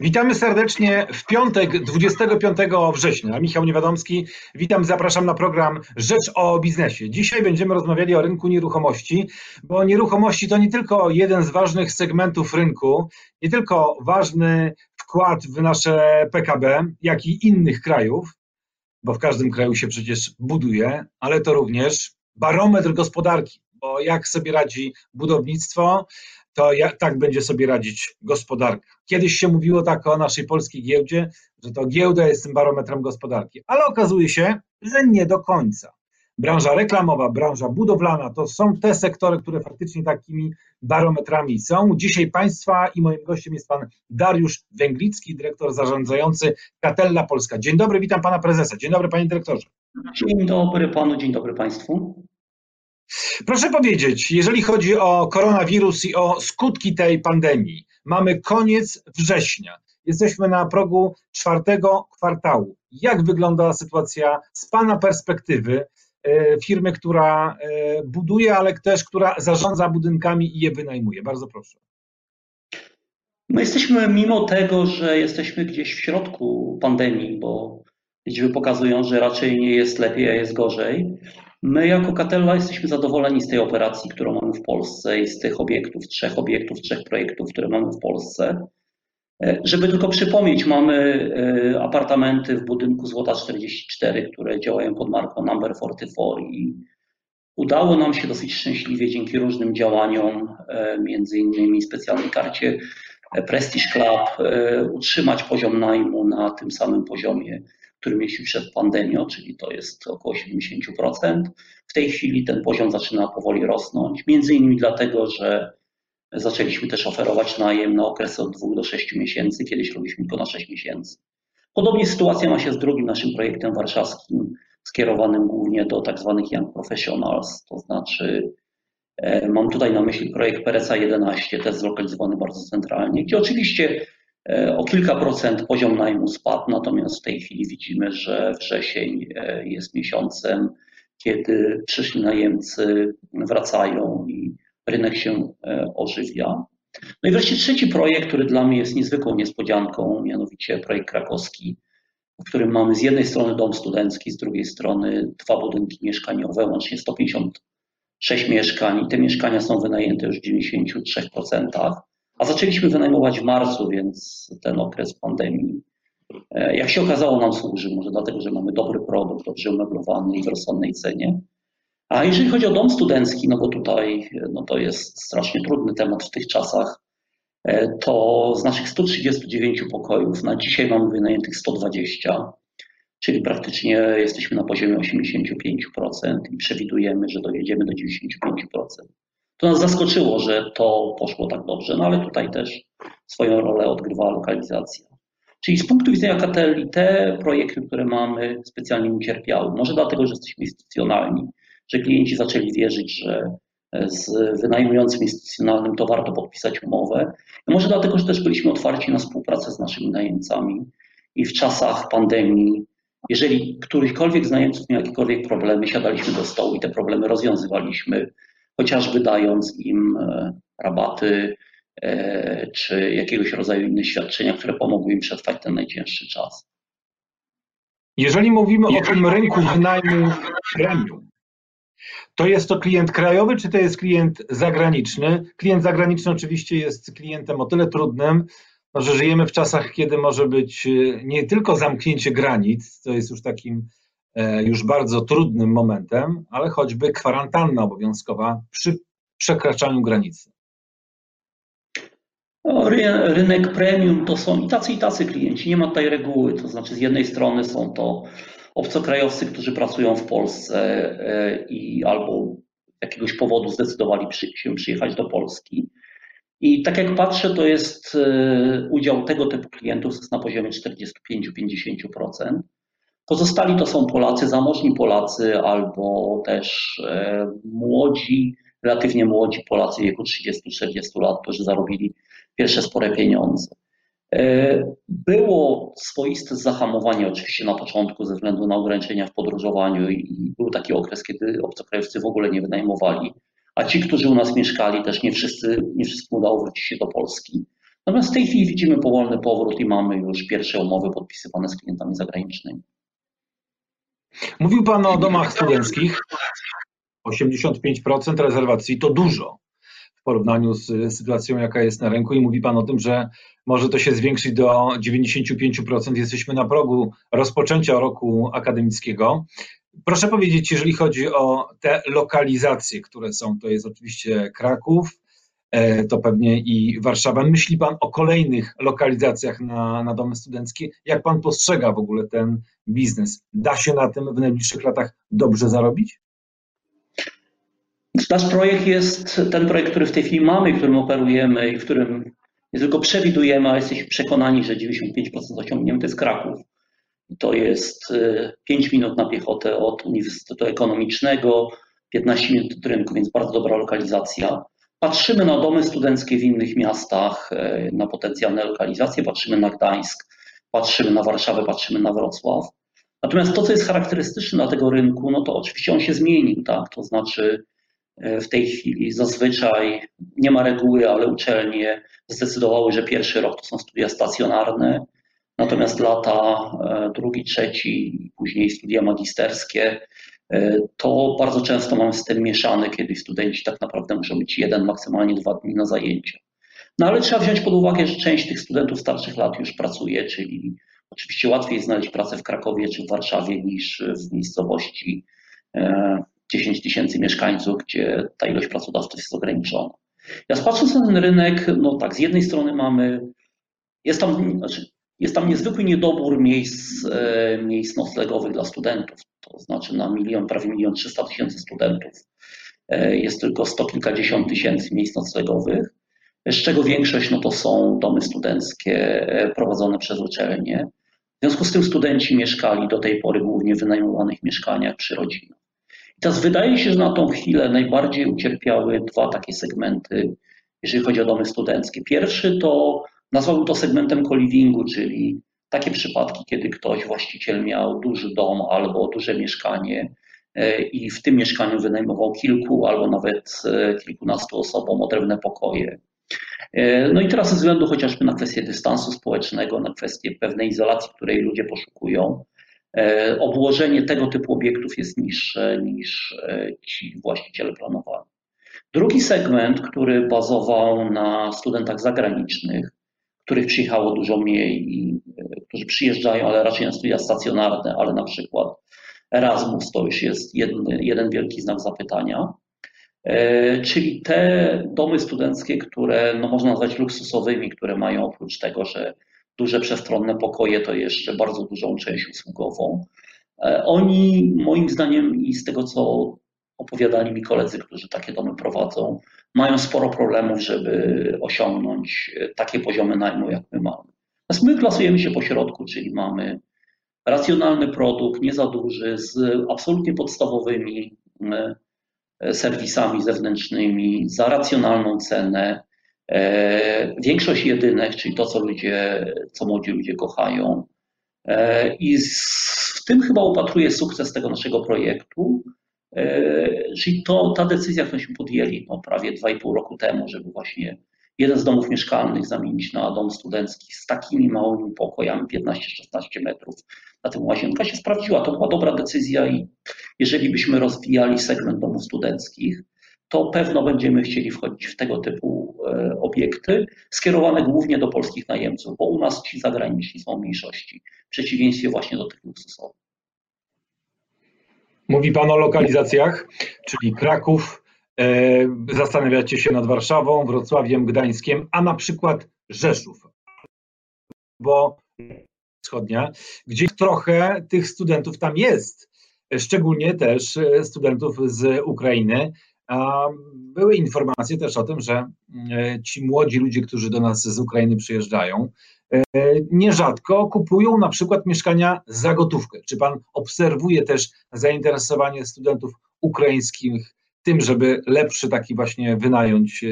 Witamy serdecznie w piątek 25 września. Michał Niewiadomski, witam, zapraszam na program Rzecz o biznesie. Dzisiaj będziemy rozmawiali o rynku nieruchomości, bo nieruchomości to nie tylko jeden z ważnych segmentów rynku, nie tylko ważny wkład w nasze PKB, jak i innych krajów, bo w każdym kraju się przecież buduje, ale to również barometr gospodarki, bo jak sobie radzi budownictwo, to jak, tak będzie sobie radzić gospodarka. Kiedyś się mówiło tak o naszej polskiej giełdzie, że to giełda jest tym barometrem gospodarki, ale okazuje się, że nie do końca. Branża reklamowa, branża budowlana to są te sektory, które faktycznie takimi barometrami są. Dzisiaj Państwa i moim gościem jest Pan Dariusz Węglicki, dyrektor zarządzający Katella Polska. Dzień dobry, witam Pana Prezesa. Dzień dobry Panie Dyrektorze. Dzień dobry Panu, dzień dobry Państwu. Proszę powiedzieć, jeżeli chodzi o koronawirus i o skutki tej pandemii, mamy koniec września. Jesteśmy na progu czwartego kwartału. Jak wygląda sytuacja z Pana perspektywy e, firmy, która e, buduje, ale też która zarządza budynkami i je wynajmuje? Bardzo proszę. My jesteśmy, mimo tego, że jesteśmy gdzieś w środku pandemii, bo liczby pokazują, że raczej nie jest lepiej, a jest gorzej, My jako Catella jesteśmy zadowoleni z tej operacji, którą mamy w Polsce i z tych obiektów, trzech obiektów, trzech projektów, które mamy w Polsce. E, żeby tylko przypomnieć, mamy e, apartamenty w budynku Złota 44, które działają pod marką Number 44 i udało nam się dosyć szczęśliwie dzięki różnym działaniom, e, między innymi specjalnej karcie Prestige Club, utrzymać poziom najmu na tym samym poziomie który mieliśmy przed pandemią, czyli to jest około 70%. W tej chwili ten poziom zaczyna powoli rosnąć, między innymi dlatego, że zaczęliśmy też oferować najem na okresy od 2 do 6 miesięcy, kiedyś robiliśmy tylko na 6 miesięcy. Podobnie sytuacja ma się z drugim naszym projektem warszawskim, skierowanym głównie do tak zwanych young professionals, to znaczy e, mam tutaj na myśli projekt Pereca 11, też zlokalizowany bardzo centralnie, gdzie oczywiście o kilka procent poziom najmu spadł, natomiast w tej chwili widzimy, że wrzesień e, jest miesiącem, kiedy przyszli najemcy wracają i rynek się e, ożywia. No i wreszcie trzeci projekt, który dla mnie jest niezwykłą niespodzianką, mianowicie projekt krakowski, w którym mamy z jednej strony dom studencki, z drugiej strony dwa budynki mieszkaniowe, łącznie 156 mieszkań. I te mieszkania są wynajęte już w 93%. A zaczęliśmy wynajmować w marcu, więc ten okres pandemii, e, jak się okazało, nam służy. Może dlatego, że mamy dobry produkt, dobrze umeblowany i w rozsądnej cenie. A jeżeli chodzi o dom studencki, no bo tutaj no to jest strasznie trudny temat w tych czasach, e, to z naszych 139 pokojów na dzisiaj mamy wynajętych 120, czyli praktycznie jesteśmy na poziomie 85% i przewidujemy, że dojedziemy do 95%. To nas zaskoczyło, że to poszło tak dobrze, no ale tutaj też swoją rolę odgrywała lokalizacja. Czyli z punktu widzenia Kateli te projekty, które mamy, specjalnie nie cierpiały. Może dlatego, że jesteśmy instytucjonalni, że klienci zaczęli wierzyć, że z wynajmującym instytucjonalnym to warto podpisać umowę. I może dlatego, że też byliśmy otwarci na współpracę z naszymi najemcami i w czasach pandemii, jeżeli którykolwiek z najemców miał jakiekolwiek problemy, siadaliśmy do stołu i te problemy rozwiązywaliśmy chociażby dając im e, rabaty e, czy jakiegoś rodzaju inne świadczenia, które pomogły im przetrwać ten najcięższy czas. Jeżeli mówimy o tym rynku wynajmu premium, to jest to klient krajowy, czy to jest klient zagraniczny? Klient zagraniczny oczywiście jest klientem o tyle trudnym, że żyjemy w czasach, kiedy może być e, nie tylko zamknięcie granic, to jest już takim już bardzo trudnym momentem, ale choćby kwarantanna obowiązkowa przy przekraczaniu granicy. No, rynek premium to są i tacy, i tacy klienci. Nie ma tutaj reguły. To znaczy, z jednej strony są to obcokrajowcy, którzy pracują w Polsce e, i albo z jakiegoś powodu zdecydowali się przyjechać do Polski. I tak jak patrzę, to jest e, udział tego typu klientów jest na poziomie 45-50%. Pozostali to są Polacy, zamożni Polacy albo też e, młodzi, relatywnie młodzi Polacy w wieku 30-40 lat, którzy zarobili pierwsze spore pieniądze. E, było swoiste zahamowanie oczywiście na początku ze względu na ograniczenia w podróżowaniu i był taki okres, kiedy obcokrajowcy w ogóle nie wynajmowali, a ci, którzy u nas mieszkali, też nie wszyscy, nie wszystkim udało wrócić się do Polski. Natomiast w tej chwili widzimy powolny powrót i mamy już pierwsze umowy podpisywane z klientami zagranicznymi. Mówił Pan o domach studenckich. 85% rezerwacji to dużo w porównaniu z sytuacją, jaka jest na rynku, i mówi Pan o tym, że może to się zwiększyć do 95%. Jesteśmy na progu rozpoczęcia roku akademickiego. Proszę powiedzieć, jeżeli chodzi o te lokalizacje, które są, to jest oczywiście Kraków, to pewnie i Warszawa. Myśli Pan o kolejnych lokalizacjach na, na domy studenckie? Jak Pan postrzega w ogóle ten biznes? Da się na tym w najbliższych latach dobrze zarobić? Nasz projekt jest ten projekt, który w tej chwili mamy, którym operujemy i w którym nie tylko przewidujemy, ale jesteśmy przekonani, że 95% osiągniemy, to jest Kraków. To jest 5 y, minut na piechotę od Uniwersytetu Ekonomicznego, 15 minut od rynku, więc bardzo dobra lokalizacja. Patrzymy na domy studenckie w innych miastach, y, na potencjalne lokalizacje, patrzymy na Gdańsk, patrzymy na Warszawę, patrzymy na Wrocław. Natomiast to, co jest charakterystyczne dla tego rynku, no to oczywiście on się zmienił, tak? To znaczy y, w tej chwili zazwyczaj nie ma reguły, ale uczelnie zdecydowały, że pierwszy rok to są studia stacjonarne, Natomiast lata e, drugi, trzeci, później studia magisterskie, e, to bardzo często mamy system mieszany, kiedy studenci tak naprawdę muszą być jeden, maksymalnie dwa dni na zajęcia. No ale trzeba wziąć pod uwagę, że część tych studentów starszych lat już pracuje, czyli oczywiście łatwiej znaleźć pracę w Krakowie czy w Warszawie niż w miejscowości 10 e, tysięcy mieszkańców, gdzie ta ilość pracodawców jest ograniczona. Ja patrząc na ten rynek, no tak, z jednej strony mamy, jest tam, znaczy jest tam niezwykły niedobór miejsc, e, miejsc noclegowych dla studentów. To znaczy na milion, prawie milion trzysta tysięcy studentów e, jest tylko sto kilkadziesiąt tysięcy miejsc noclegowych, z czego większość no to są domy studenckie e, prowadzone przez uczelnie. W związku z tym studenci mieszkali do tej pory głównie w wynajmowanych mieszkaniach przy rodzinach. I teraz wydaje się, że na tą chwilę najbardziej ucierpiały dwa takie segmenty, jeżeli chodzi o domy studenckie. Pierwszy to Nazwałbym to segmentem co-livingu, czyli takie przypadki, kiedy ktoś, właściciel miał duży dom albo duże mieszkanie e, i w tym mieszkaniu wynajmował kilku albo nawet e, kilkunastu osobom odrębne pokoje. E, no i teraz ze względu chociażby na kwestię dystansu społecznego, na kwestię pewnej izolacji, której ludzie poszukują, obłożenie tego typu obiektów jest niższe niż ci właściciele planowali. Drugi segment, który bazował na studentach zagranicznych, których przyjechało dużo mniej i e, którzy przyjeżdżają, ale raczej na studia stacjonarne, ale na przykład Erasmus to już jest jeden, jeden wielki znak zapytania. E, czyli te domy studenckie, które no można nazwać luksusowymi, które mają oprócz tego, że duże przestronne pokoje, to jeszcze bardzo dużą część usługową. E, oni, moim zdaniem, i z tego co opowiadali mi koledzy, którzy takie domy prowadzą, mają sporo problemów, żeby osiągnąć takie poziomy najmu, jak my mamy. Natomiast my klasujemy się po środku, czyli mamy racjonalny produkt, nie za duży, z absolutnie podstawowymi e, serwisami zewnętrznymi, za racjonalną cenę. E, większość jedynek, czyli to, co ludzie, co młodzi ludzie kochają. E, I w tym chyba upatruję sukces tego naszego projektu, E, czyli to, ta decyzja, którą się podjęli no, prawie 2,5 roku temu, żeby właśnie jeden z domów mieszkalnych zamienić na dom studencki z takimi małymi pokojami, 15-16 metrów, na tym łazienka się sprawdziła. To była dobra decyzja i jeżeli byśmy rozwijali segment domów studenckich, to pewno będziemy chcieli wchodzić w tego typu e, obiekty, skierowane głównie do polskich najemców, bo u nas ci zagraniczni są w mniejszości, w przeciwieństwie właśnie do tych luksusowych. Mówi Pan o lokalizacjach, czyli Kraków, e, zastanawiacie się nad Warszawą, Wrocławiem, Gdańskiem, a na przykład Rzeszów, bo wschodnia, gdzie trochę tych studentów tam jest, szczególnie też e, studentów z Ukrainy. Były informacje też o tym, że e, ci młodzi ludzie, którzy do nas z Ukrainy przyjeżdżają, nierzadko kupują na przykład mieszkania za gotówkę. Czy pan obserwuje też zainteresowanie studentów ukraińskich tym, żeby lepszy taki właśnie wynająć e,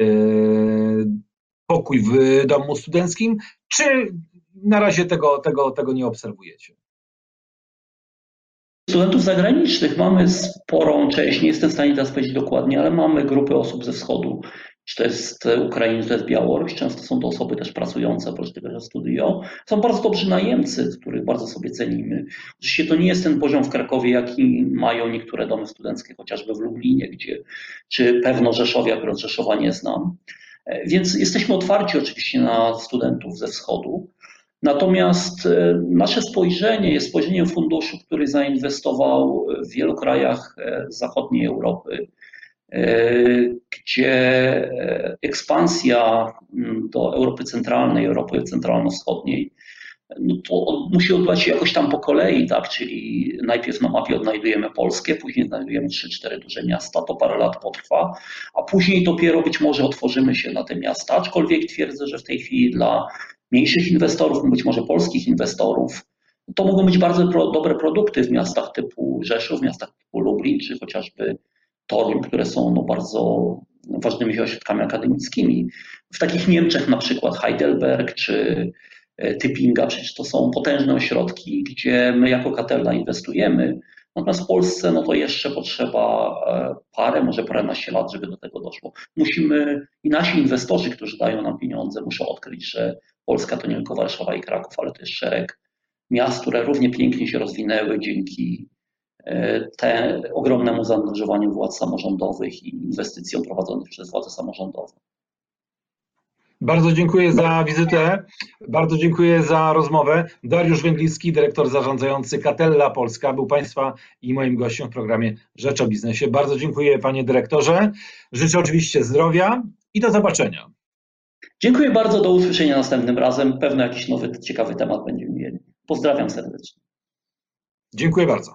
e, pokój w domu studenckim, czy na razie tego, tego, tego nie obserwujecie? Studentów zagranicznych mamy sporą część, nie jestem w stanie teraz powiedzieć dokładnie, ale mamy grupy osób ze wschodu czy to jest Ukraina, czy to jest Białoruś, często są to osoby też pracujące oprócz tego, że studiują. Są bardzo dobrzy najemcy, których bardzo sobie cenimy. Oczywiście to nie jest ten poziom w Krakowie, jaki mają niektóre domy studenckie, chociażby w Lublinie, gdzie, czy pewno Rzeszowie, akurat Rzeszowa nie znam. Więc jesteśmy otwarci oczywiście na studentów ze wschodu. Natomiast e, nasze spojrzenie jest spojrzeniem funduszu, który zainwestował w wielu krajach e, zachodniej Europy, e, gdzie ekspansja mm, do Europy Centralnej, Europy Centralno-Wschodniej, no to musi odbywać się jakoś tam po kolei, tak? Czyli najpierw na mapie odnajdujemy Polskę, później znajdujemy 3-4 duże miasta, to parę lat potrwa, a później dopiero być może otworzymy się na te miasta, aczkolwiek twierdzę, że w tej chwili dla mniejszych inwestorów, być może polskich inwestorów. To mogą być bardzo pro, dobre produkty w miastach typu Rzeszów, w miastach typu Lublin, czy chociażby Toruń, które są no, bardzo ważnymi ośrodkami akademickimi. W takich Niemczech na przykład Heidelberg czy e, Typinga, przecież to są potężne ośrodki, gdzie my jako Katella inwestujemy. Natomiast w Polsce no to jeszcze potrzeba e, parę, może paręnaście lat, żeby do tego doszło. Musimy i nasi inwestorzy, którzy dają nam pieniądze, muszą odkryć, że Polska to nie tylko Warszawa i Kraków, ale to jest szereg miast, które równie pięknie się rozwinęły dzięki te ogromnemu zaangażowaniu władz samorządowych i inwestycjom prowadzonych przez władze samorządowe. Bardzo dziękuję za wizytę, bardzo dziękuję za rozmowę. Dariusz Węglicki, dyrektor zarządzający Catella Polska, był Państwa i moim gościem w programie Rzecz o Biznesie. Bardzo dziękuję Panie Dyrektorze. Życzę oczywiście zdrowia i do zobaczenia. Dziękuję bardzo, do usłyszenia następnym razem. Pewno jakiś nowy, ciekawy temat będziemy mieli. Pozdrawiam serdecznie. Dziękuję bardzo.